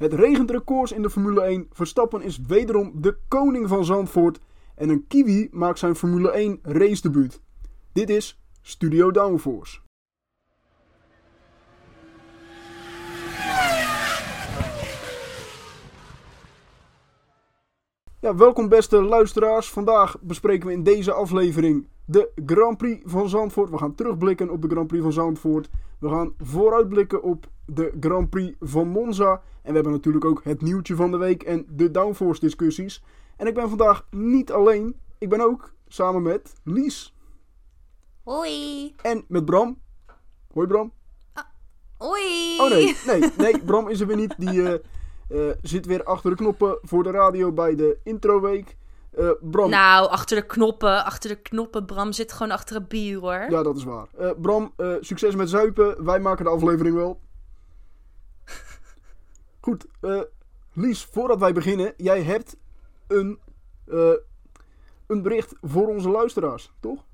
Het regent in de Formule 1. Verstappen is wederom de koning van Zandvoort. En een Kiwi maakt zijn Formule 1 race debuut. Dit is Studio Downforce. Ja, welkom beste luisteraars. Vandaag bespreken we in deze aflevering de Grand Prix van Zandvoort. We gaan terugblikken op de Grand Prix van Zandvoort. We gaan vooruitblikken op de Grand Prix van Monza. En we hebben natuurlijk ook het nieuwtje van de week en de downforce discussies. En ik ben vandaag niet alleen. Ik ben ook samen met Lies. Hoi. En met Bram. Hoi Bram. Hoi. Oh nee, nee, nee, Bram is er weer niet. Die eh, eh, zit weer achter de knoppen voor de radio bij de introweek. Eh Bram, Nou, achter de knoppen, achter de knoppen. Bram zit gewoon achter een bier hoor. ja dat is waar. Eh, Bram, eh, succes met zuipen. Wij maken de aflevering wel. Goed, Lies, voordat wij beginnen. Jij hebt een, een bericht voor onze luisteraars, toch?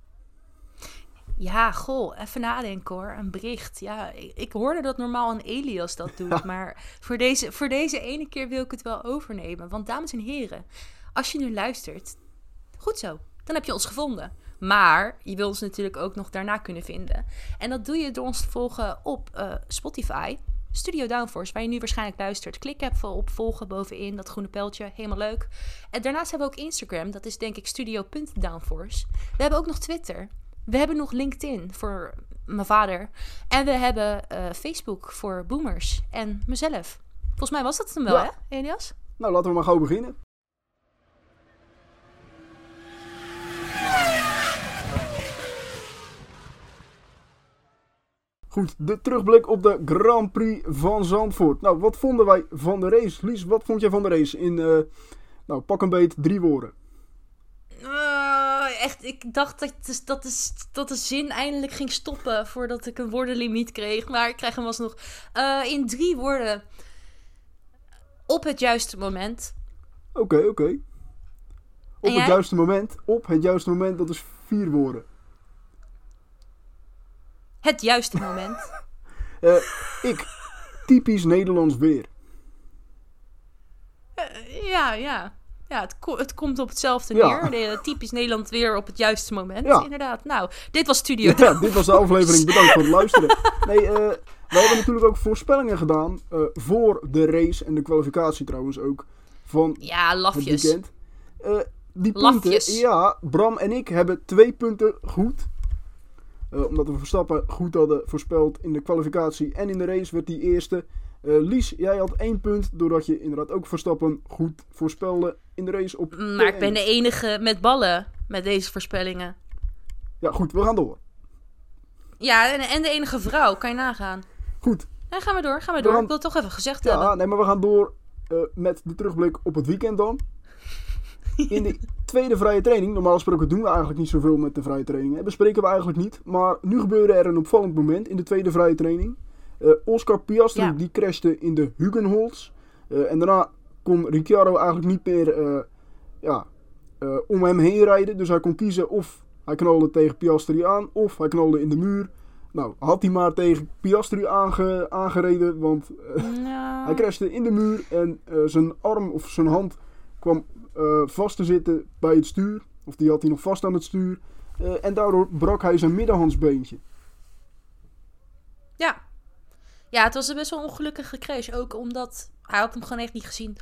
Ja, goh, even nadenken hoor. Een bericht. Ja, ik, ik hoorde dat normaal een Elias dat doet. Maar voor deze, voor deze ene keer wil ik het wel overnemen. Want dames en heren, als je nu luistert, goed zo, dan heb je ons gevonden. Maar je wil ons natuurlijk ook nog daarna kunnen vinden. En dat doe je door ons te volgen op eh, Spotify. Studio Downforce, waar je nu waarschijnlijk luistert. Klik even op volgen bovenin, dat groene pijltje. Helemaal leuk. En daarnaast hebben we ook Instagram. Dat is denk ik studio.downforce. We hebben ook nog Twitter. We hebben nog LinkedIn voor mijn vader. En we hebben eh, Facebook voor boomers. En mezelf. Volgens mij was dat hem wel, Ja. hè, Elias? Nou, laten we maar gauw beginnen. Goed, de terugblik op de Grand Prix van Zandvoort. Nou, wat vonden wij van de race? Lies, wat vond jij van de race? In, eh, nou, pak een beet, drie woorden. Eh, echt, ik dacht dat, dat, is, dat de zin eindelijk ging stoppen voordat ik een woordenlimiet kreeg. Maar ik krijg hem alsnog. Eh in drie woorden. Op het juiste moment. Oké, oké. Op het juiste moment, op het juiste moment, dat is vier woorden. Het juiste moment. Eh, ik, typisch Nederlands weer. Eh, ja, ja. Ja, het, ko- het komt op hetzelfde Ja. neer. De, typisch Nederland weer op het juiste moment. Ja. Inderdaad. Nou, dit was Studio Ja, dit was de aflevering. Bedankt voor het luisteren. Nee, eh, we hebben natuurlijk ook voorspellingen gedaan eh, voor de race en de kwalificatie trouwens ook van Ja, het lafjes. weekend. Eh, die punten, Lafjes. ja, Bram en ik hebben twee punten goed. Eh, omdat we Verstappen goed hadden voorspeld in de kwalificatie en in de race werd die eerste. Eh, Lies, jij had één punt doordat je inderdaad ook Verstappen goed voorspelde in de race op Maar ik P1. ben de enige met ballen met deze voorspellingen. Ja, goed, we gaan door. Ja, en, en de enige vrouw, kan je nagaan. Goed, Nee, gaan we door, gaan we We door. gaan- Ik wil het toch even gezegd Ja, hebben. nee, maar we gaan door eh, met de terugblik op het weekend dan. In de tweede vrije training, normaal gesproken doen we eigenlijk niet zoveel met de vrije trainingen. Bespreken we eigenlijk niet. Maar nu gebeurde er een opvallend moment in de tweede vrije training. Eh, Oscar Piastri Ja. die crashte in de Hugenholz. Eh, en daarna kon Ricciardo eigenlijk niet meer eh, ja, om hem heen rijden. Dus hij kon kiezen of hij knalde tegen Piastri aan of hij knalde in de muur. Nou, had hij maar tegen Piastri aange- aangereden, want hij crashte in de muur en zijn arm of zijn hand kwam eh, vast te zitten bij het stuur. Of die had hij nog vast aan het stuur. Eh, en daardoor brak hij zijn middenhandsbeentje. Ja. Ja, het was een best wel een ongelukkige crash. Ook omdat hij had hem gewoon echt niet gezien.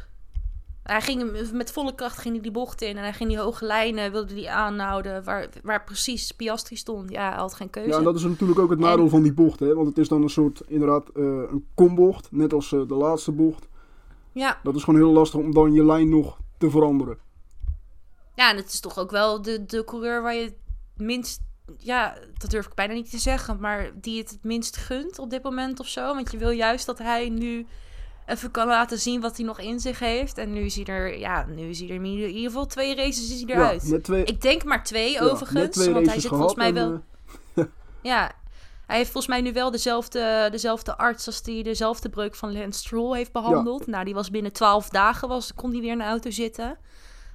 Hij ging hem- met volle kracht ging hij die bocht in. En hij ging die hoge lijnen, wilde die aanhouden. Waar, waar precies Piastri stond. Ja, hij had geen keuze. Ja, en dat is natuurlijk ook het nadeel En- van die bocht. Hè? Want het is dan een soort, inderdaad, eh, een kombocht. Net als de laatste bocht. ja. Dat is gewoon heel lastig om dan je lijn nog te veranderen. ja, en het is toch ook wel de, de coureur waar je het minst... Ja, dat durf ik bijna niet te zeggen. Maar die het het minst gunt op dit moment of zo. Want je wil juist dat hij nu even kan laten zien wat hij nog in zich heeft. En nu hij er... Ja, nu hij er in ieder geval twee races is hij eruit. Ja, twee, Ik denk maar twee ja, overigens. twee want hij zit volgens mij en, wel. eh, Ja, hij heeft volgens mij nu wel dezelfde, dezelfde arts als die dezelfde breuk van Lance Stroll heeft behandeld. Nou, die was binnen twaalf dagen, was, kon hij weer in de auto zitten.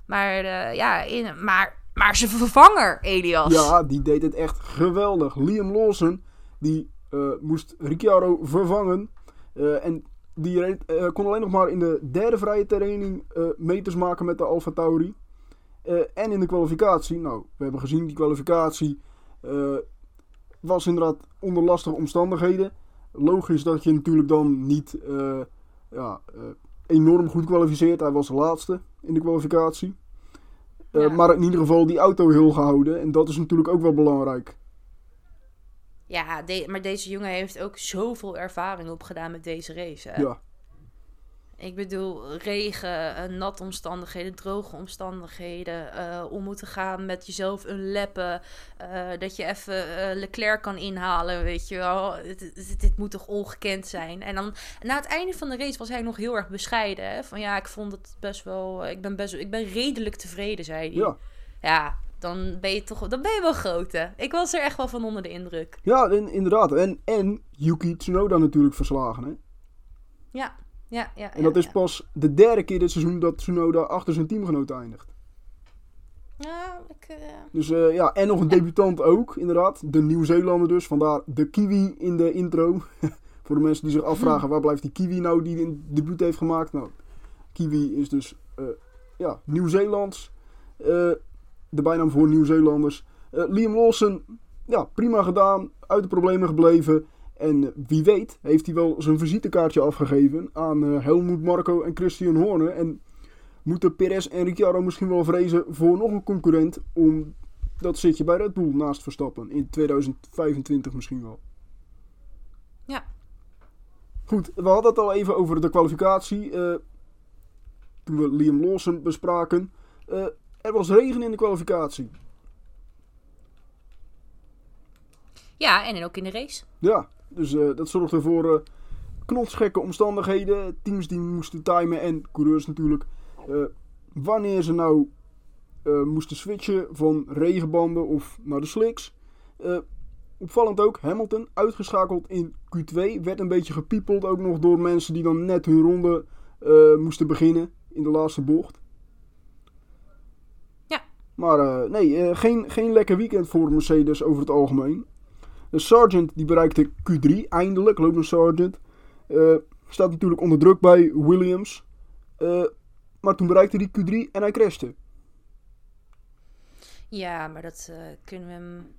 Maar eh, ja, in, maar, maar zijn vervanger, Elias. Ja, die deed het echt geweldig. Liam Lawson, die eh, moest Ricciardo vervangen. Eh, en die reed, kon alleen nog maar in de derde vrije training meters maken met de Alfa Tauri. En in de kwalificatie, nou, we hebben gezien die kwalificatie was inderdaad onder lastige omstandigheden. Logisch dat je natuurlijk dan niet eh, ja, eh, enorm goed kwalificeert. Hij was de laatste in de kwalificatie. Eh, Ja. Maar in ieder geval die auto heel gehouden. En dat is natuurlijk ook wel belangrijk. Ja, de- maar deze jongen heeft ook zoveel ervaring opgedaan met deze race. Hè? Ja, Ik bedoel, regen, eh, nat omstandigheden, droge omstandigheden. eh, om moeten gaan met jezelf een leppen. eh, dat je even Leclerc kan inhalen, weet je wel. Dit moet toch ongekend zijn. En dan na het einde van de race was hij nog heel erg bescheiden. Hè? Van ja, ik vond het best wel. Ik ben, best, ik ben redelijk tevreden, zei hij. ja. Ja, dan ben je toch dan ben je wel groot. hè. Ik was er echt wel van onder de indruk. ja en, inderdaad. En, en Yuki Tsunoda natuurlijk verslagen. Hè? Ja, ja, ja. En dat ja, is pas de derde keer dit seizoen dat Tsunoda achter zijn teamgenoot eindigt. Ja, ik, eh, Dus eh, ja, en nog een debutant ook, inderdaad. De Nieuw-Zeelander dus. Vandaar de Kiwi in de intro. Voor de mensen die zich afvragen, waar blijft die Kiwi nou die een debuut heeft gemaakt? Nou, Kiwi is dus eh, ja, Nieuw-Zeelands. De bijnaam voor Nieuw-Zeelanders. Liam Lawson, ja, prima gedaan. Uit de problemen gebleven. En wie weet heeft hij wel zijn visitekaartje afgegeven aan eh, Helmut Marco en Christian Horner. En moeten Perez en Ricciardo misschien wel vrezen voor nog een concurrent om dat zitje bij Red Bull naast Verstappen in 2025 misschien wel. Ja. Goed, we hadden het al even over de kwalificatie. eh, toen we Liam Lawson bespraken. Eh, er was regen in de kwalificatie. Ja, en ook in de race. Ja, dus eh, dat zorgde voor eh knotsgekke omstandigheden. Teams die moesten timen en coureurs natuurlijk. eh, wanneer ze nou moesten switchen van regenbanden of naar de slicks. Opvallend ook, Hamilton uitgeschakeld in Q2. Werd een beetje gepiepeld ook nog door mensen die dan net hun ronde moesten beginnen in de laatste bocht. Ja. Maar nee, geen, geen lekker weekend voor Mercedes over het algemeen. De Sargent die bereikte Q3 eindelijk, Logan Sargent. Eh, staat natuurlijk onder druk bij Williams. Eh, maar toen bereikte hij Q3 en hij crashte. Ja, maar dat eh, kunnen we hem.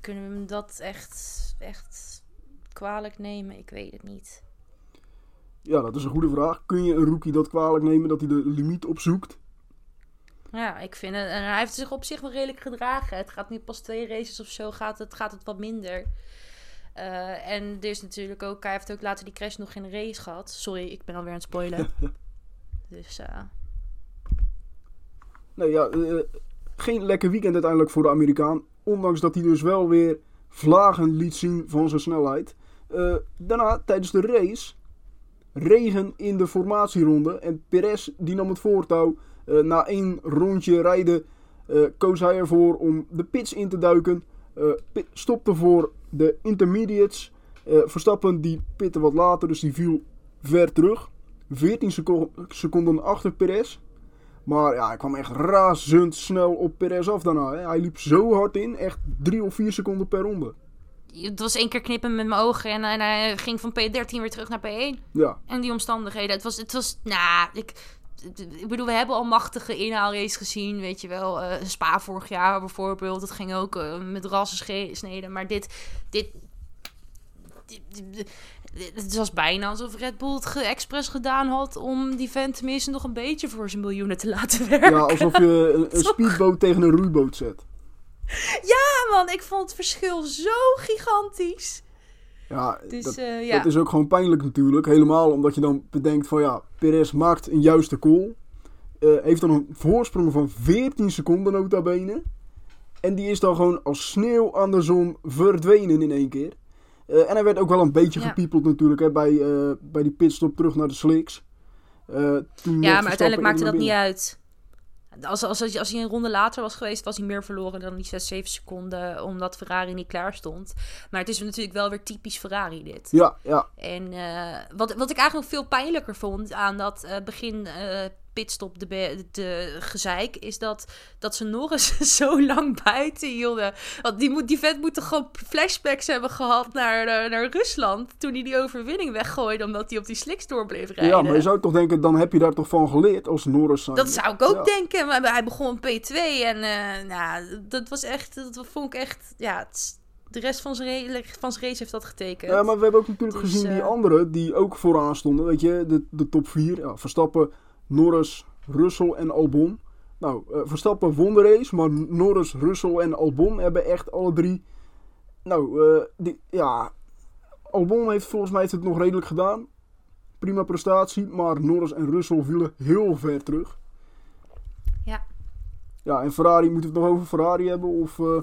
Kunnen we hem dat echt, echt kwalijk nemen? Ik weet het niet. Ja, dat is een goede vraag. Kun je een rookie dat kwalijk nemen dat hij de limiet opzoekt? Ja, ik vind het. En hij heeft zich op zich wel redelijk gedragen. Het gaat nu pas twee races of zo, gaat het, gaat het wat minder. Eh, en er is natuurlijk ook. Hij heeft ook later die crash nog de race gehad. Sorry, ik ben alweer aan het spoilen. dus eh, Nee, ja, eh, geen lekker weekend uiteindelijk voor de Amerikaan. Ondanks dat hij dus wel weer vlagen liet zien van zijn snelheid. Daarna, tijdens de race, regen in de formatieronde. En Perez die nam het voortouw. Eh, na één rondje rijden eh, koos hij ervoor om de pits in te duiken. Eh, pit- stopte voor de intermediates. Verstappen die pitte wat later, dus die viel ver terug. 14 seco- seconden achter Perez. Maar ja, hij kwam echt razendsnel op Perez af daarna. Hè. Hij liep zo hard in, echt 3 of 4 seconden per ronde. het was één keer knippen met mijn ogen. En, en hij ging van P13 weer terug naar P1. Ja, En die omstandigheden. Het was, het was, nou, ik, ik bedoel, we hebben al machtige inhaalrace gezien, weet je wel. Eh, Spa vorig jaar bijvoorbeeld, dat ging ook eh, met rassen sneden. Maar dit, dit, dit, dit- dit- het was bijna alsof Red Bull het ge- expres gedaan had om die vent tenminste nog een beetje voor zijn miljoenen te laten werken. ja alsof je een, een speedboot tegen een roeiboot zet. Ja, man, ik vond het verschil zo gigantisch. Ja, Dus dat, eh, ja. dat is ook gewoon pijnlijk natuurlijk. Helemaal omdat je dan bedenkt van ja, Perez maakt een juiste call. Eh, heeft dan een voorsprong van 14 seconden nota bene. En die is dan gewoon als sneeuw aan de zon verdwenen in één keer. Eh, en hij werd ook wel een beetje Ja. gepiepeld natuurlijk hè, bij, bij die pitstop terug naar de slicks. Ja, maar uiteindelijk maakte dat niet uit. Als, als, als, als hij een ronde later was geweest, was hij meer verloren dan die 6, 7 seconden, omdat Ferrari niet klaar stond. Maar het is natuurlijk wel weer typisch Ferrari dit. Ja, ja, En eh, wat, wat ik eigenlijk nog veel pijnlijker vond aan dat eh, begin eh, pitstop de, be- de gezeik, is dat, dat ze nog eens zo lang buiten hielden. Want die, moet, die vet moet toch gewoon flashbacks hebben gehad naar, eh, naar Rusland. Toen hij die overwinning weggooide, omdat hij op die slicks door bleef rijden. Ja, maar je zou toch denken, dan heb je daar toch van geleerd als Norris zijn. Dat zou ik ook Ja. denken. Maar hij begon op P2 en eh, nou, dat was echt, dat vond ik echt, ja, het de rest van zijn, ra- van zijn race heeft dat getekend. Ja, maar we hebben ook natuurlijk Dus, gezien die eh, anderen die ook vooraan stonden. Weet je, de, de top 4. Ja, Verstappen, Norris, Russell en Albon. Nou, eh, Verstappen won de race, maar Norris, Russell en Albon hebben echt alle drie... Nou, eh, die, ja... Albon heeft volgens mij heeft het nog redelijk gedaan. Prima prestatie, maar Norris en Russell vielen heel ver terug. Ja. Ja, en Ferrari, moeten we het nog over Ferrari hebben? Of, eh,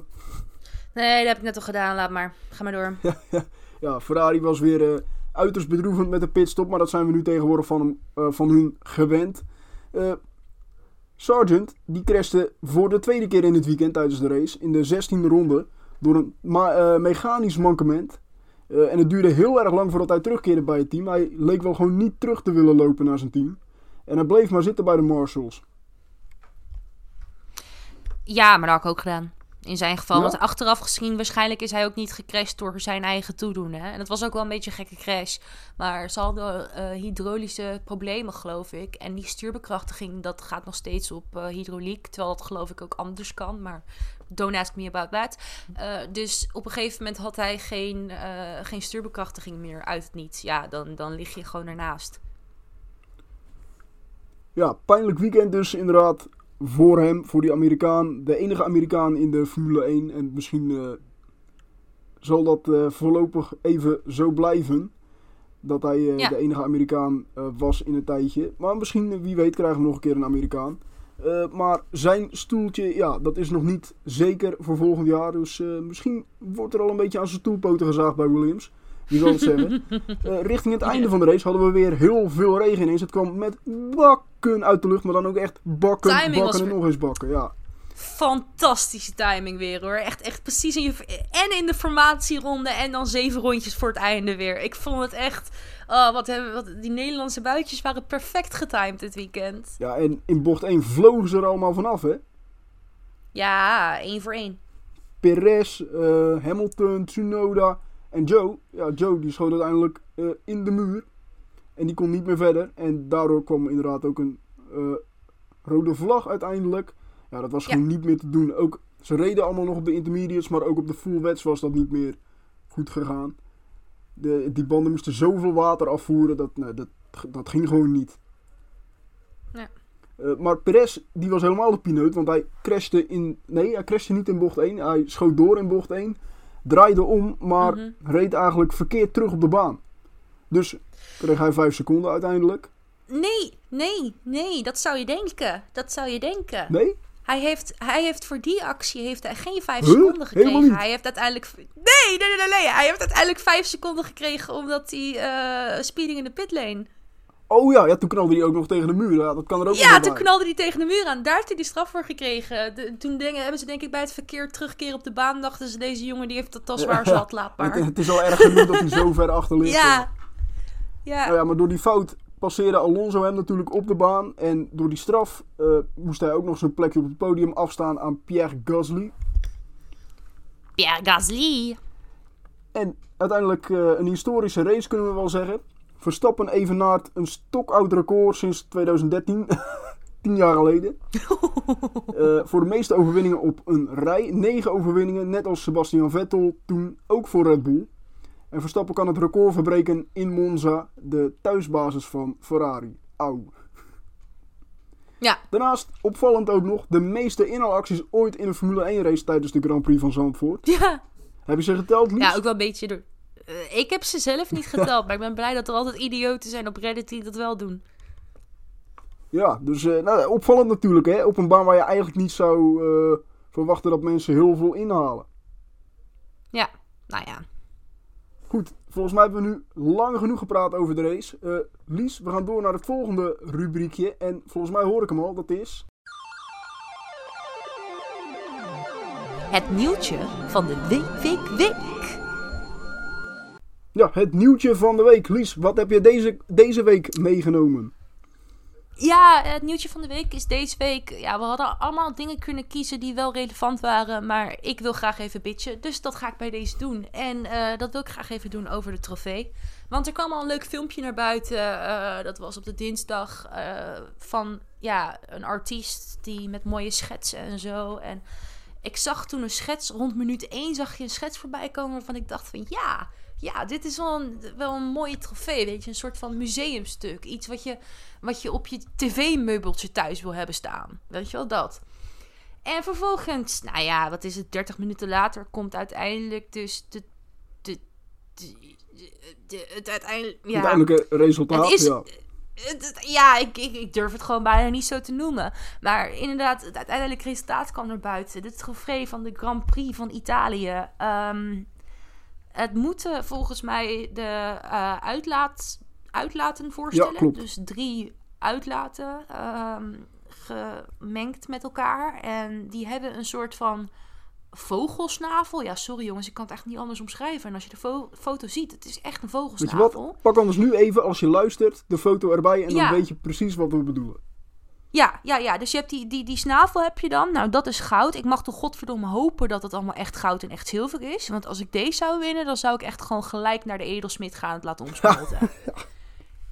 Nee, dat heb ik net al gedaan. Laat maar. Ga maar door. Ja, Ferrari was weer uiterst bedroevend met de pitstop, maar dat zijn we nu tegenwoordig van, hem, eh, van hun gewend. Eh Sargent, die crashte voor de tweede keer in het weekend tijdens de race, in de 16e ronde, door een eh, mechanisch mankement. En het duurde heel erg lang voordat hij terugkeerde bij het team. Hij leek wel gewoon niet terug te willen lopen naar zijn team. En hij bleef maar zitten bij de Marshalls. Ja, maar dat had ik ook gedaan. In zijn geval. Ja? Want achteraf gezien, waarschijnlijk is hij ook niet gecrashed door zijn eigen toedoen. Hè? En dat was ook wel een beetje een gekke crash. Maar ze hadden eh, hydraulische problemen, geloof ik. En die stuurbekrachtiging, dat gaat nog steeds op eh, hydrauliek. Terwijl dat geloof ik ook anders kan. Maar don't ask me about that. Eh, dus op een gegeven moment had hij geen, geen stuurbekrachtiging meer uit het niets. Ja, dan, dan lig je gewoon ernaast. Ja, pijnlijk weekend dus inderdaad voor hem, voor die Amerikaan. De enige Amerikaan in de Formule 1. En misschien eh, zal dat eh, voorlopig even zo blijven. Dat hij eh, Ja. de enige Amerikaan was in een tijdje. Maar misschien, wie weet, krijgen we nog een keer een Amerikaan. Maar zijn stoeltje, ja, dat is nog niet zeker voor volgend jaar. Dus misschien wordt er al een beetje aan zijn stoelpoten gezaagd bij Williams. Zal het zeggen? Eh, richting het einde van de race hadden we weer heel veel regen ineens. Het kwam met bakken uit de lucht, maar dan ook echt bakken, Timing bakken en nog eens bakken. Ja. Fantastische timing weer hoor. Echt, echt precies in je. En in de formatieronde. En dan zeven rondjes voor het einde weer. Ik vond het echt. Oh, wat hebben, wat, die Nederlandse buitjes waren perfect getimed dit weekend. ja, en in bocht 1 vlogen ze er allemaal vanaf, hè. Ja, één voor één. Perez, eh, Hamilton, Tsunoda en Joe. Ja, Joe die schoot uiteindelijk eh, in de muur. En die kon niet meer verder. En daardoor kwam inderdaad ook een eh, rode vlag uiteindelijk. Ja, dat was Ja. gewoon niet meer te doen. Ook, ze reden allemaal nog op de intermediates, maar ook op de full wets was dat niet meer goed gegaan. De, die banden moesten zoveel water afvoeren, dat, nee, dat, dat ging gewoon niet. Ja. Eh, maar Perez, die was helemaal de pineut, want hij crashte in... Nee, hij crashte niet in bocht 1. Hij schoot door in bocht 1, draaide om, maar Mhm. reed eigenlijk verkeerd terug op de baan. Dus kreeg hij 5 seconden uiteindelijk. Nee, nee, nee. Dat zou je denken. Dat zou je denken. Nee? Hij heeft, hij heeft voor die actie heeft hij geen vijf Huh? seconden Helemaal gekregen. Hij heeft uiteindelijk. Nee, nee, nee, nee, nee. Hij heeft uiteindelijk vijf seconden gekregen omdat hij eh, speeding in de pitlane. Oh ja, ja, toen knalde hij ook nog tegen de muur. Ja, dat kan er ook Ja, toen bij. knalde hij tegen de muur aan. Daar heeft hij die straf voor gekregen. De- toen denken, hebben ze denk ik bij het verkeer terugkeren op de baan... dachten ze, deze jongen die heeft het al zwaar zat, laat Het, maar. het is al erg genoeg dat hij zo ver achter ligt. Ja. Nou Ja. ja, maar door die fout passeerde Alonso hem natuurlijk op de baan. En door die straf eh, moest hij ook nog zijn plekje op het podium afstaan aan Pierre Gasly. Pierre Gasly. En uiteindelijk eh, een historische race kunnen we wel zeggen. Verstappen evenaart een stokoud record sinds 2013. 10 jaar geleden. Eh, voor de meeste overwinningen op een rij. 9 overwinningen, net als Sebastian Vettel toen ook voor Red Bull. En Verstappen kan het record verbreken in Monza, de thuisbasis van Ferrari. Auw. Ja. Daarnaast opvallend ook nog de meeste inhaalacties ooit in een Formule 1 race tijdens de Grand Prix van Zandvoort. Ja. Heb je ze geteld, Lies? ja, ook wel een beetje door... Eh, ik heb ze zelf niet geteld, maar ik ben blij dat er altijd idioten zijn op Reddit die dat wel doen. Ja, dus eh, nou, opvallend natuurlijk, hè? Op een baan waar je eigenlijk niet zou eh, verwachten dat mensen heel veel inhalen. Ja, nou ja. Goed, volgens mij hebben we nu lang genoeg gepraat over de race. Lies, we gaan door naar het volgende rubriekje. En volgens mij hoor ik hem al, dat is... Het nieuwtje van de week, week, week. Ja, het nieuwtje van de week. Lies, wat heb je deze, deze week meegenomen? Ja, het nieuwtje van de week is deze week. Ja, we hadden allemaal dingen kunnen kiezen die wel relevant waren. Maar ik wil graag even bitchen. Dus dat ga ik bij deze doen. En eh, dat wil ik graag even doen over de trofee. Want er kwam al een leuk filmpje naar buiten. eh, dat was op de dinsdag. eh, van ja, een artiest die met mooie schetsen en zo. En ik zag toen een schets. Rond minuut 1 zag je een schets voorbij komen. Waarvan ik dacht van ja. Ja, dit is wel een, wel een mooie trofee. Weet je, een soort van museumstuk. Iets wat je wat je op je tv-meubeltje thuis wil hebben staan. Weet je wel, dat. En vervolgens, nou ja, wat is het, 30 minuten later komt uiteindelijk dus de, de, de, het uiteindelijk, ja, Uiteindelijke resultaat, het is, ja. het- het- ja, ik, ik, ik durf het gewoon bijna niet zo te noemen. Maar inderdaad, het uiteindelijke resultaat kwam naar buiten. De trofee van de Grand Prix van Italië. Ehm, het moeten volgens mij de eh, uitlaat, uitlaten voorstellen. klopt. Dus drie uitlaten ehm, gemengd met elkaar. En die hebben een soort van vogelsnavel. Ja, sorry jongens, ik kan het echt niet anders omschrijven. En als je de fo- foto ziet, het is echt een Weet je vogelsnavel. wat? Pak anders nu even, als je luistert, de foto erbij. En Ja. dan weet je precies wat we bedoelen. Ja, ja, ja. Dus je hebt die, die, die snavel heb je dan. Nou, dat is goud. Ik mag toch godverdomme hopen dat het allemaal echt goud en echt zilver is. Want als ik deze zou winnen, dan zou ik echt gewoon gelijk naar de edelsmid gaan en het laten omsmelten.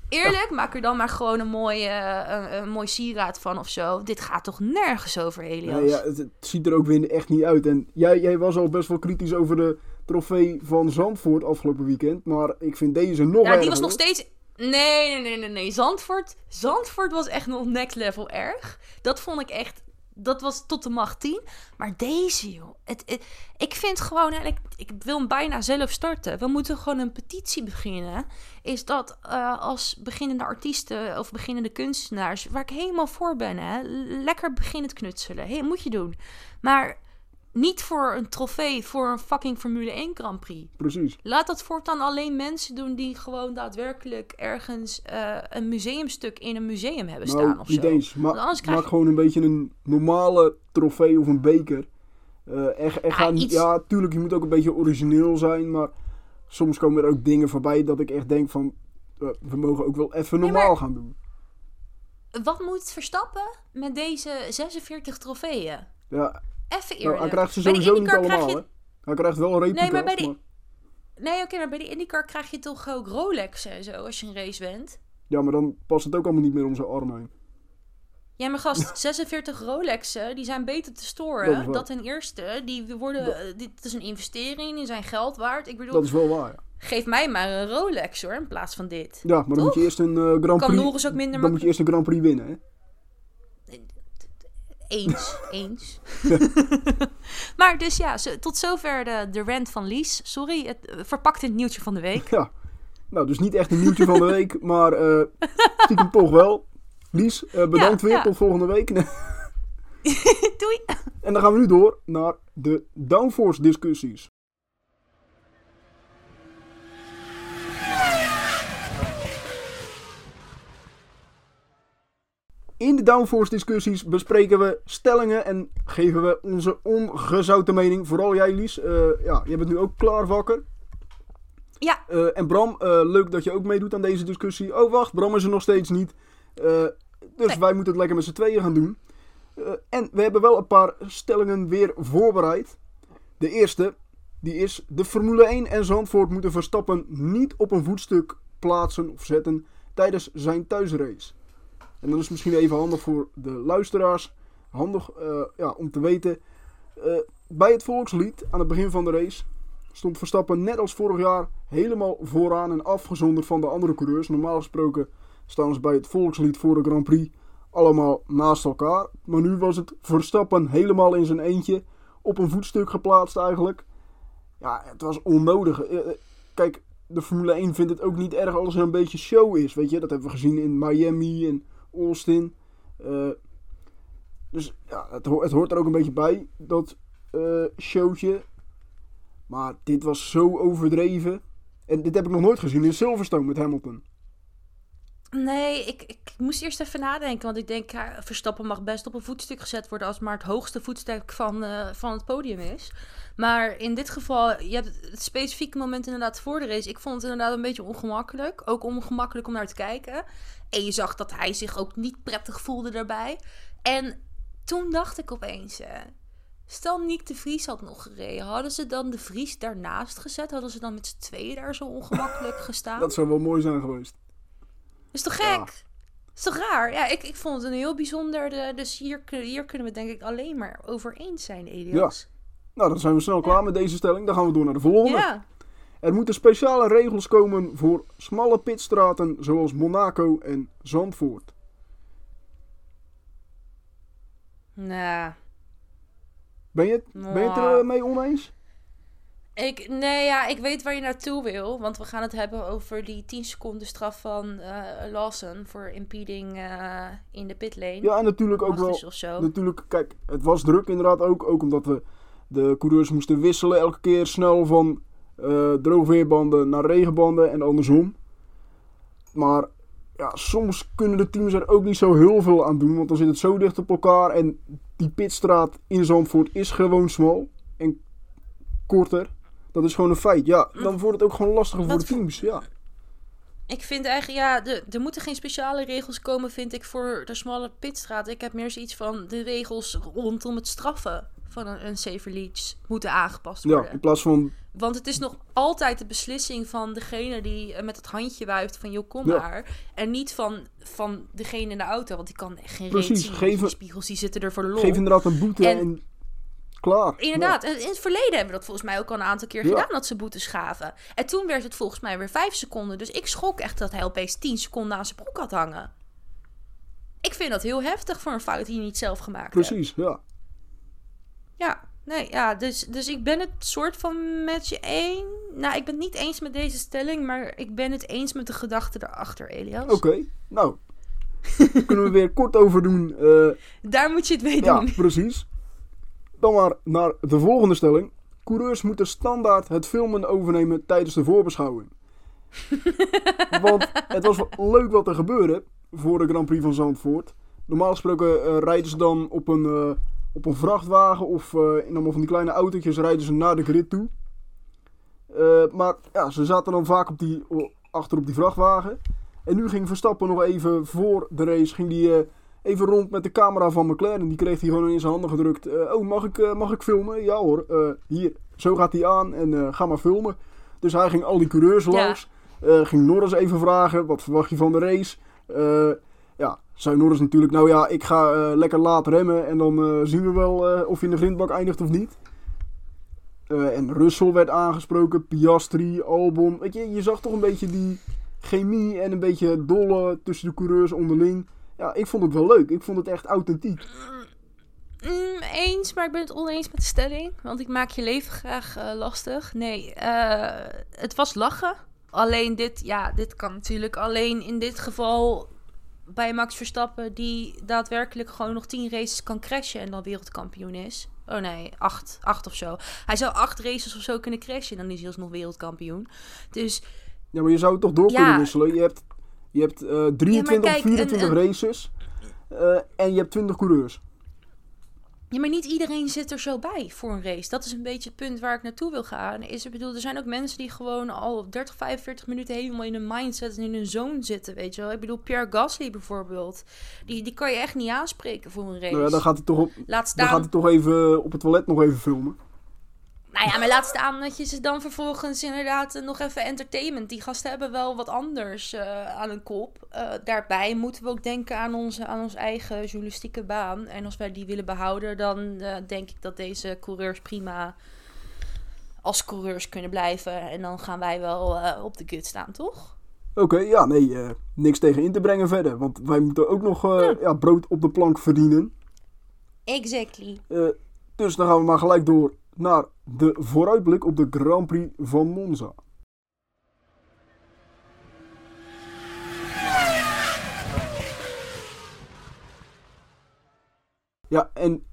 Eerlijk, maak er dan maar gewoon een mooi, eh, een, een mooi sieraad van of zo. Dit gaat toch nergens over, Helios? Nee, ja, het, het ziet er ook weer echt niet uit. En jij, jij was al best wel kritisch over de trofee van Zandvoort afgelopen weekend. Maar ik vind deze nog Ja, die was nog steeds. Nee, nee, nee, nee. Zandvoort, Zandvoort was echt nog next level erg. Dat vond ik echt. Dat was tot de macht 10. Maar deze, joh. Het, ik vind gewoon. hè, Ik, ik wil hem bijna zelf starten. We moeten gewoon een petitie beginnen. Is dat eh, als beginnende artiesten of beginnende kunstenaars. Waar ik helemaal voor ben, hè. Lekker beginnen knutselen. Hey, moet je doen. Maar niet voor een trofee voor een fucking Formule 1 Grand Prix. Precies. Laat dat voortaan alleen mensen doen die gewoon daadwerkelijk ergens eh, een museumstuk in een museum hebben staan Nou, of niet zo. eens. Ma maak je- gewoon een beetje een normale trofee of een beker. Eh echt, echt iets- ja, tuurlijk, je moet ook een beetje origineel zijn. Maar soms komen er ook dingen voorbij dat ik echt denk van... eh, we mogen ook wel even Nee, normaal maar- gaan doen. Wat moet Verstappen met deze 46 trofeeën? Ja, Even nou, eerlijk. hij krijgt ze sowieso niet allemaal, je- hè. Hij krijgt wel replica's, maar bij maar- Nee, oké, maar bij de IndyCar krijg je toch ook Rolex en zo als je een race bent? Ja, maar dan past het ook allemaal niet meer om zijn arm heen. Ja, maar gast, 46 Rolexen, die zijn beter te Dat storen. waar. Dat, ten eerste, die worden, eh, dit is een investering, die zijn geld waard. Ik bedoel, Dat is wel waar, ja. geef mij maar een Rolex hoor, in plaats van dit. Ja, maar dan moet je eerst een eh, Grand Kan Prix... Norris ook minder Dan moet je eerst een Grand Prix winnen, hè. Eens, eens. maar dus ja, tot zover de, de rant van Lies. Sorry, het eh, verpakt in het nieuwtje van de week. Ja. Nou, dus niet echt een nieuwtje van de week, maar eh stiekem toch wel. Lies, eh, bedankt Ja, weer. ja. Tot volgende week. Doei! En dan gaan we nu door naar de downforce discussies. In de downforce discussies bespreken we stellingen en geven we onze ongezouten mening. Vooral jij Lies, Eh, ja, je bent nu ook klaar wakker. Ja, Eh, en Bram, eh, leuk dat je ook meedoet aan deze discussie. Oh wacht, Bram is er nog steeds niet. Dus Nee. wij moeten het lekker met z'n tweeën gaan doen. En we hebben wel een paar stellingen weer voorbereid. De eerste, die is... De Formule 1 en Zandvoort moeten Verstappen niet op een voetstuk plaatsen of zetten tijdens zijn thuisrace. En dan is misschien even handig voor de luisteraars. Handig eh, ja, om te weten. eh, bij het volkslied aan het begin van de race stond Verstappen net als vorig jaar helemaal vooraan en afgezonderd van de andere coureurs. Normaal gesproken staan ze bij het volkslied voor de Grand Prix allemaal naast elkaar. Maar nu was het Verstappen helemaal in zijn eentje op een voetstuk geplaatst eigenlijk. Ja, het was onnodig. Eh, Kijk, de Formule 1 vindt het ook niet erg als er een beetje show is. Weet je, dat hebben we gezien in Miami en Austin. Eh, dus ja, het, het hoort er ook een beetje bij, dat eh, showtje. Maar dit was zo overdreven. En dit heb ik nog nooit gezien in Silverstone met Hamilton. Nee, ik, ik moest eerst even nadenken. Want ik denk, ja, Verstappen mag best op een voetstuk gezet worden... als het maar het hoogste voetstuk van, uh, van het podium is. Maar in dit geval, je hebt het specifieke moment inderdaad voor de race. Ik vond het inderdaad een beetje ongemakkelijk. Ook ongemakkelijk om naar te kijken. En je zag dat hij zich ook niet prettig voelde daarbij. En toen dacht ik opeens... Uh, Stel Nick de Vries had nog gereden. Hadden ze dan de Vries daarnaast gezet? Hadden ze dan met z'n tweeën daar zo ongemakkelijk gestaan? Dat zou wel mooi zijn geweest. Is toch gek? Is toch raar? Ja, ik, ik vond het een heel bijzonder. De, dus hier, hier kunnen we denk ik alleen maar over eens zijn, Elias. Ja. Nou, dan zijn we snel klaar met deze stelling. Dan gaan we door naar de volgende. Ja. Er moeten speciale regels komen voor smalle pitstraten zoals Monaco en Zandvoort. Nou. Ben je, ben je het ermee oneens? Ik, nee, ja, ik weet waar je naartoe wil. Want we gaan het hebben over die 10 seconden straf van uh, Lawson voor impeding uh, in de pitlane. Ja, en natuurlijk ook wel. Natuurlijk, kijk, het was druk inderdaad ook. Ook omdat we de coureurs moesten wisselen elke keer snel van uh, droogweerbanden naar regenbanden en andersom. Maar ja, soms kunnen de teams er ook niet zo heel veel aan doen. Want dan zit het zo dicht op elkaar. En die pitstraat in Zandvoort is gewoon smal en korter. Dat is gewoon een feit. Ja, dan wordt het ook gewoon lastiger voor de teams. Ja. Ik vind eigenlijk, ja, de, er moeten geen speciale regels komen, vind ik, voor de smalle pitstraat. Ik heb meer zoiets van de regels rondom het straffen van een, een safer leach moeten aangepast worden. Ja, in plaats van... Want het is nog altijd de beslissing van degene die eh, met het handje wuift van joh, kom maar. En niet van, van degene in de auto, want die kan geen Precies, zien. Geven, die spiegels die zitten er voor de lol. Geef inderdaad een boete en Klaar. Inderdaad. In het verleden hebben we dat volgens mij ook al een aantal keer gedaan, dat ze boetes gaven. En toen werd het volgens mij weer vijf seconden. Dus ik schrok echt dat hij opeens tien seconden aan zijn broek had hangen. Ik vind dat heel heftig voor een fout die je niet zelf gemaakt Precies, ja. Ja, nee, ja, dus, dus ik ben het soort van met je één. Nou, ik ben het niet eens met deze stelling, maar ik ben het eens met de gedachte erachter, Elias. Oké, nou, kunnen we weer kort over doen. Uh, Daar moet je het mee doen. Ja, precies. Dan maar naar de volgende stelling. Coureurs moeten standaard het filmen overnemen tijdens de voorbeschouwing. Want het was leuk wat er gebeurde voor de Grand Prix van Zandvoort. Normaal gesproken uh, rijden ze dan op een, uh, op een vrachtwagen of uh, in allemaal van die kleine autootjes rijden ze naar de grid toe. maar ja, ze zaten dan vaak op die, achter op die vrachtwagen. En nu ging Verstappen nog even voor de race ging die, even rond met de camera van McLaren. Die kreeg hij gewoon in zijn handen gedrukt. Uh, oh, mag ik, uh, mag ik filmen? Ja hoor, uh, hier, zo gaat hij aan en ga maar filmen. Dus hij ging al die coureurs ja. langs. ging Norris even vragen, wat verwacht je van de race? ja, zei Norris natuurlijk, nou ja, ik ga lekker laat remmen. En dan zien we wel of je in de grindbak eindigt of niet. en Russell werd aangesproken, Piastri, Albon. Weet je, je zag toch een beetje die chemie en een beetje dolle tussen de coureurs onderling ja, ik vond het wel leuk. Ik vond het echt authentiek. Mm, eens, maar ik ben het oneens met de stelling. Want ik maak je leven graag uh, lastig. Nee, uh, het was lachen. Alleen dit, ja, dit kan natuurlijk alleen in dit geval bij Max Verstappen, die daadwerkelijk gewoon nog tien races kan crashen en dan wereldkampioen is. Oh nee, acht, acht of zo. Hij zou acht races of zo kunnen crashen en dan is hij alsnog wereldkampioen. Dus. Ja, maar je zou het toch door kunnen wisselen. Je hebt je hebt uh, 23 of 24 races. Uh, en je hebt 20 coureurs. Ja, maar niet iedereen zit er zo bij voor een race. Dat is een beetje het punt waar ik naartoe wil gaan. Is, ik bedoel, er zijn ook mensen die gewoon al 30, 45 minuten helemaal in een mindset en in een zone zitten, weet je wel. Ik bedoel, Pierre Gasly bijvoorbeeld. Die, die kan je echt niet aanspreken voor een race. Nou ja, dan gaat hij toch, op, Laat staan... dan gaat hij toch even op het toilet nog even filmen. Nou ja, maar laat staan dat je ze dan vervolgens inderdaad nog even entertainment. Die gasten hebben wel wat anders uh, aan hun kop. Uh, daarbij moeten we ook denken aan onze, aan onze eigen journalistieke baan. En als wij die willen behouden, dan uh, denk ik dat deze coureurs prima als coureurs kunnen blijven. En dan gaan wij wel op de gut staan, toch? Oké, ja, nee, niks tegen in te brengen verder. Want wij moeten ook nog ja. ja. brood op de plank verdienen. Exactly. dus dan gaan we maar gelijk door naar de vooruitblik op de Grand Prix van Monza. Ja, en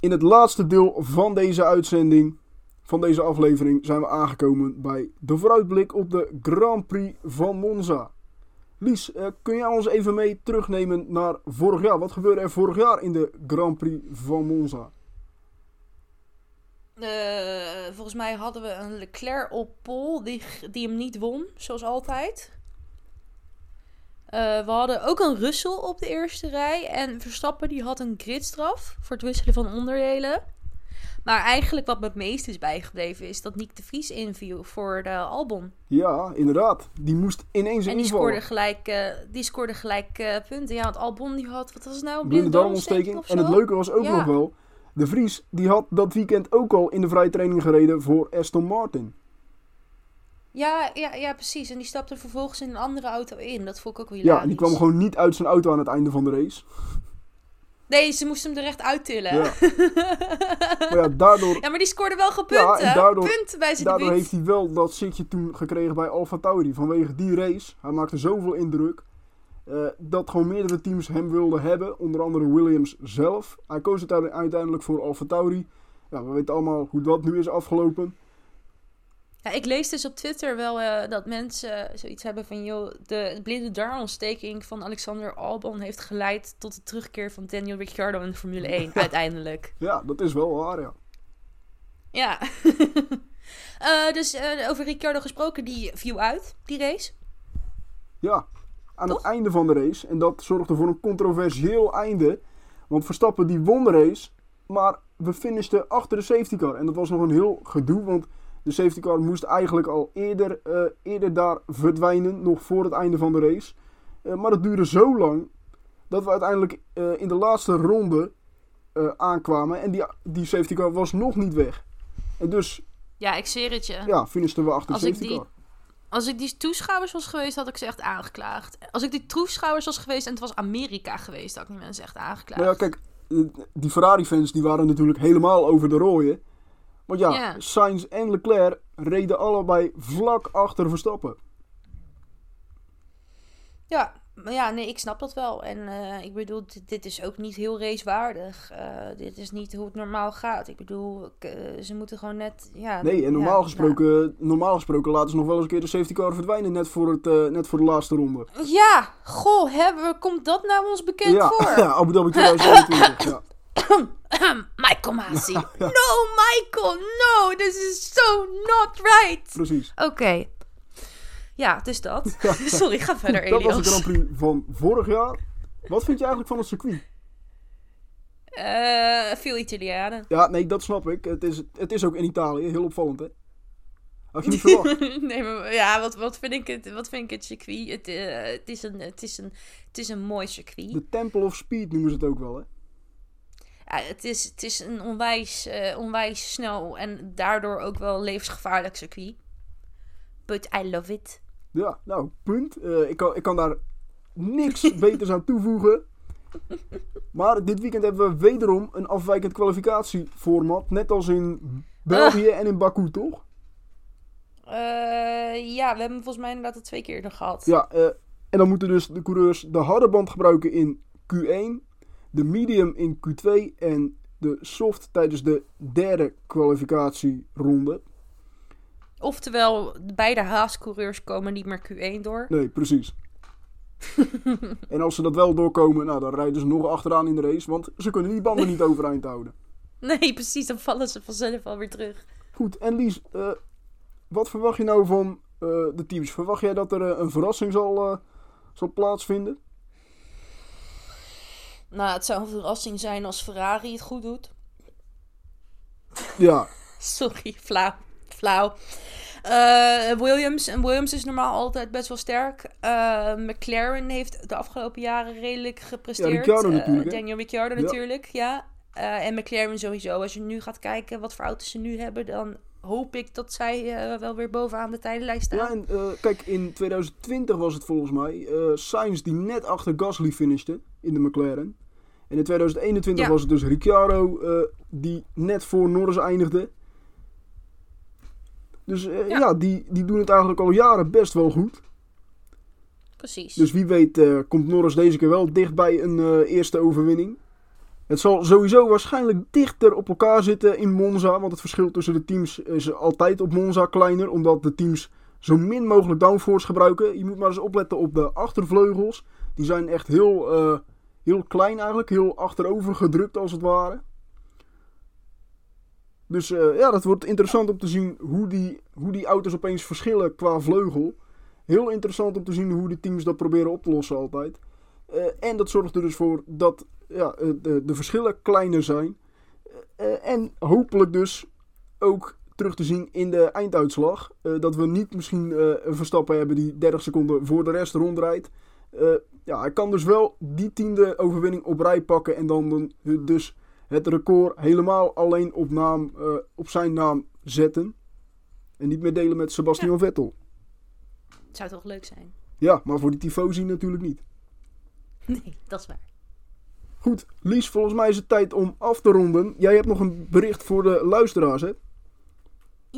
in het laatste deel van deze uitzending, van deze aflevering, zijn we aangekomen bij de vooruitblik op de Grand Prix van Monza. Lies, eh, kun jij ons even mee terugnemen naar vorig jaar? Wat gebeurde er vorig jaar in de Grand Prix van Monza? Eh, volgens mij hadden we een Leclerc op pol die, die hem niet won, zoals altijd. Eh, we hadden ook een Russell op de eerste rij. En Verstappen die had een gridstraf voor het wisselen van onderdelen. Maar eigenlijk wat me het meest is bijgebleven is dat Nick de Vries inviel voor de Albon. Ja, inderdaad. Die moest ineens En die invallen. scoorde gelijk, eh, die scoorde gelijk punten. Ja, want Albon die had, wat was het nou? Blinde darmontsteking En het leuke was ook Ja. nog wel, de Vries die had dat weekend ook al in de vrije training gereden voor Aston Martin. Ja, ja, ja, precies. En die stapte vervolgens in een andere auto in. Dat vond ik ook wel hilarisch. Ja, en die kwam gewoon niet uit zijn auto aan het einde van de race. Nee, ze moesten hem er echt uittillen. Ja. Maar ja, daardoor, Ja, maar die scoorde wel geen Ja, daardoor- bij zijn daardoor debuut. heeft hij wel dat zitje toen gekregen bij Alfa Tauri. Vanwege die race. Hij maakte zoveel indruk. Eh, dat gewoon meerdere teams hem wilden hebben. Onder andere Williams zelf. Hij koos het uite- uiteindelijk voor Alfa Tauri. Ja, we weten allemaal hoe dat nu is afgelopen. Ja, ik lees dus op Twitter wel eh, dat mensen zoiets hebben van... joh, de blinde darmontsteking van Alexander Albon heeft geleid... tot de terugkeer van Daniel Ricciardo in de Formule 1, uiteindelijk. Ja, dat is wel waar, ja. Ja. Eh, dus eh, over Ricciardo gesproken, die viel uit, die race. Ja, aan Toch? het einde van de race. En dat zorgde voor een controversieel einde. Want Verstappen die won de race. Maar we finishten achter de safety car. En dat was nog een heel gedoe. Want de safety car moest eigenlijk al eerder, eh, eerder daar verdwijnen. Nog voor het einde van de race. Eh, maar het duurde zo lang. Dat we uiteindelijk eh, in de laatste ronde aankwamen. En die, die safety car was nog niet weg. En dus Ja, ik zweer het je. ja, finishten we achter Als de ik safety die- car. Als ik die toeschouwers was geweest, had ik ze echt aangeklaagd. Als ik die toeschouwers was geweest en het was Amerika geweest, had ik die mensen echt aangeklaagd. Nou ja, kijk, die Ferrari-fans die waren natuurlijk helemaal over de rooien. Want ja, Ja. Sainz en Leclerc reden allebei vlak achter Verstappen. Ja, maar ja, nee, ik snap dat wel. En eh, ik bedoel, dit, dit is ook niet heel racewaardig. Eh, dit is niet hoe het normaal gaat. Ik bedoel, eh, ze moeten gewoon net... Ja, Nee, en ja, normaal, nou. gesproken, normaal gesproken laten ze nog wel eens een keer de safety car verdwijnen. Net voor, het, net voor de laatste ronde. Ja, goh, hè, komt dat nou ons bekend ja, voor? ja, Abu Dhabi 2021. ja. Michael Masi. No, Michael, no, this is so not right. Precies. Oké. Ja, dus dat. Sorry, ga verder, Dat was de Elias. Grand Prix van vorig jaar. Wat vind je eigenlijk van het circuit? Eh, veel Italianen. Ja, nee, dat snap ik. Het is, het is ook in Italië. Heel opvallend, hè? Had je niet verwacht? nee, maar ja, wat, wat, vind ik het, wat vind ik het circuit? Het, eh, het, is een, het, is een, het is een mooi circuit. De Temple of Speed noemen ze het ook wel, hè? Ja, het, is, het is een onwijs, eh, onwijs snel en daardoor ook wel levensgevaarlijk circuit. But I love it. Ja, nou, punt. Eh, ik, kan, ik kan daar niks beters aan toevoegen. Maar dit weekend hebben we wederom een afwijkend kwalificatieformat. Net als in België en in Baku, toch? Eh, ja, we hebben volgens mij inderdaad al twee keer eerder gehad. Ja, eh, en dan moeten dus de coureurs de harde band gebruiken in Q1, de medium in Q2 en de soft tijdens de derde kwalificatieronde. Oftewel, beide Haas-coureurs komen niet meer Q1 door. Nee, precies. en als ze dat wel doorkomen, nou, dan rijden ze nog achteraan in de race, want ze kunnen die banden niet overeind houden. Nee, precies, dan vallen ze vanzelf alweer terug. Goed, en Lies, eh, wat verwacht je nou van eh, de teams? Verwacht jij dat er eh, een verrassing zal, zal plaatsvinden? Nou, het zou een verrassing zijn als Ferrari het goed doet. Ja, Sorry, flauw. Flauw. Eh, Williams. En Williams is normaal altijd best wel sterk. Eh, McLaren heeft de afgelopen jaren redelijk gepresteerd. Ja, Ricciardo Eh, natuurlijk? Daniel Ricciardo Ja. natuurlijk, ja. En McLaren sowieso. Als je nu gaat kijken wat voor auto's ze nu hebben, dan hoop ik dat zij wel weer bovenaan de tijdenlijst staan. ja en kijk, in 2020 was het volgens mij Sainz die net achter Gasly finishte in de McLaren. En in 2021 Ja. was het dus Ricciardo die net voor Norris eindigde. Dus eh, ja, Ja. die, die doen het eigenlijk al jaren best wel goed. Precies. Dus wie weet eh, komt Norris deze keer wel dicht bij een eh, eerste overwinning. Het zal sowieso waarschijnlijk dichter op elkaar zitten in Monza. Want het verschil tussen de teams is altijd op Monza kleiner. Omdat de teams zo min mogelijk downforce gebruiken. Je moet maar eens opletten op de achtervleugels. Die zijn echt heel, heel klein eigenlijk, heel achterover gedrukt als het ware. Dus eh, ja, dat wordt interessant om te zien hoe die, hoe die auto's opeens verschillen qua vleugel. Heel interessant om te zien hoe de teams dat proberen op te lossen altijd. Eh, en dat zorgt er dus voor dat ja, eh, de, de verschillen kleiner zijn. En hopelijk dus ook terug te zien in de einduitslag. Dat we niet misschien een Verstappen hebben die 30 seconden voor de rest rondrijdt. Ja, hij kan dus wel die tiende overwinning op rij pakken. En dan dan dus het record helemaal alleen op, naam, eh, op zijn naam zetten. En niet meer delen met Sebastian Vettel. Het zou toch leuk zijn? Ja, maar voor die tifosi natuurlijk niet. Nee, dat is waar. Goed, Lies, volgens mij is het tijd om af te ronden. Jij hebt nog een bericht voor de luisteraars, hè?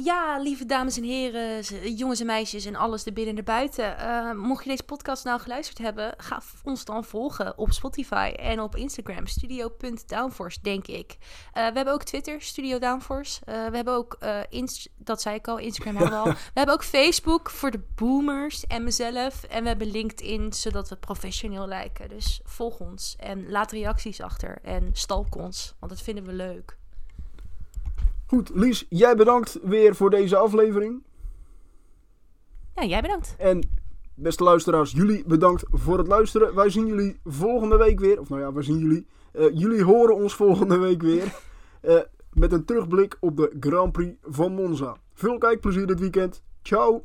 Ja, lieve dames en heren, jongens en meisjes en alles erbinnen en erbuiten. Eh, mocht je deze podcast nou geluisterd hebben, ga ons dan volgen op Spotify en op Instagram. Studio.downforce, denk ik. Eh, we hebben ook Twitter, Studio Downforce. Eh, we hebben ook, Inst- dat zei ik al, Instagram hadden we al. We hebben ook Facebook voor de boomers en mezelf. En we hebben LinkedIn, zodat we professioneel lijken. Dus volg ons en laat reacties achter en stalk ons, want dat vinden we leuk. Goed, Lies, jij bedankt weer voor deze aflevering. Ja, jij bedankt. En beste luisteraars, jullie bedankt voor het luisteren. Wij zien jullie volgende week weer. Of nou ja, wij zien jullie. Eh, jullie horen ons volgende week weer. eh, met een terugblik op de Grand Prix van Monza. Veel kijkplezier dit weekend. Ciao!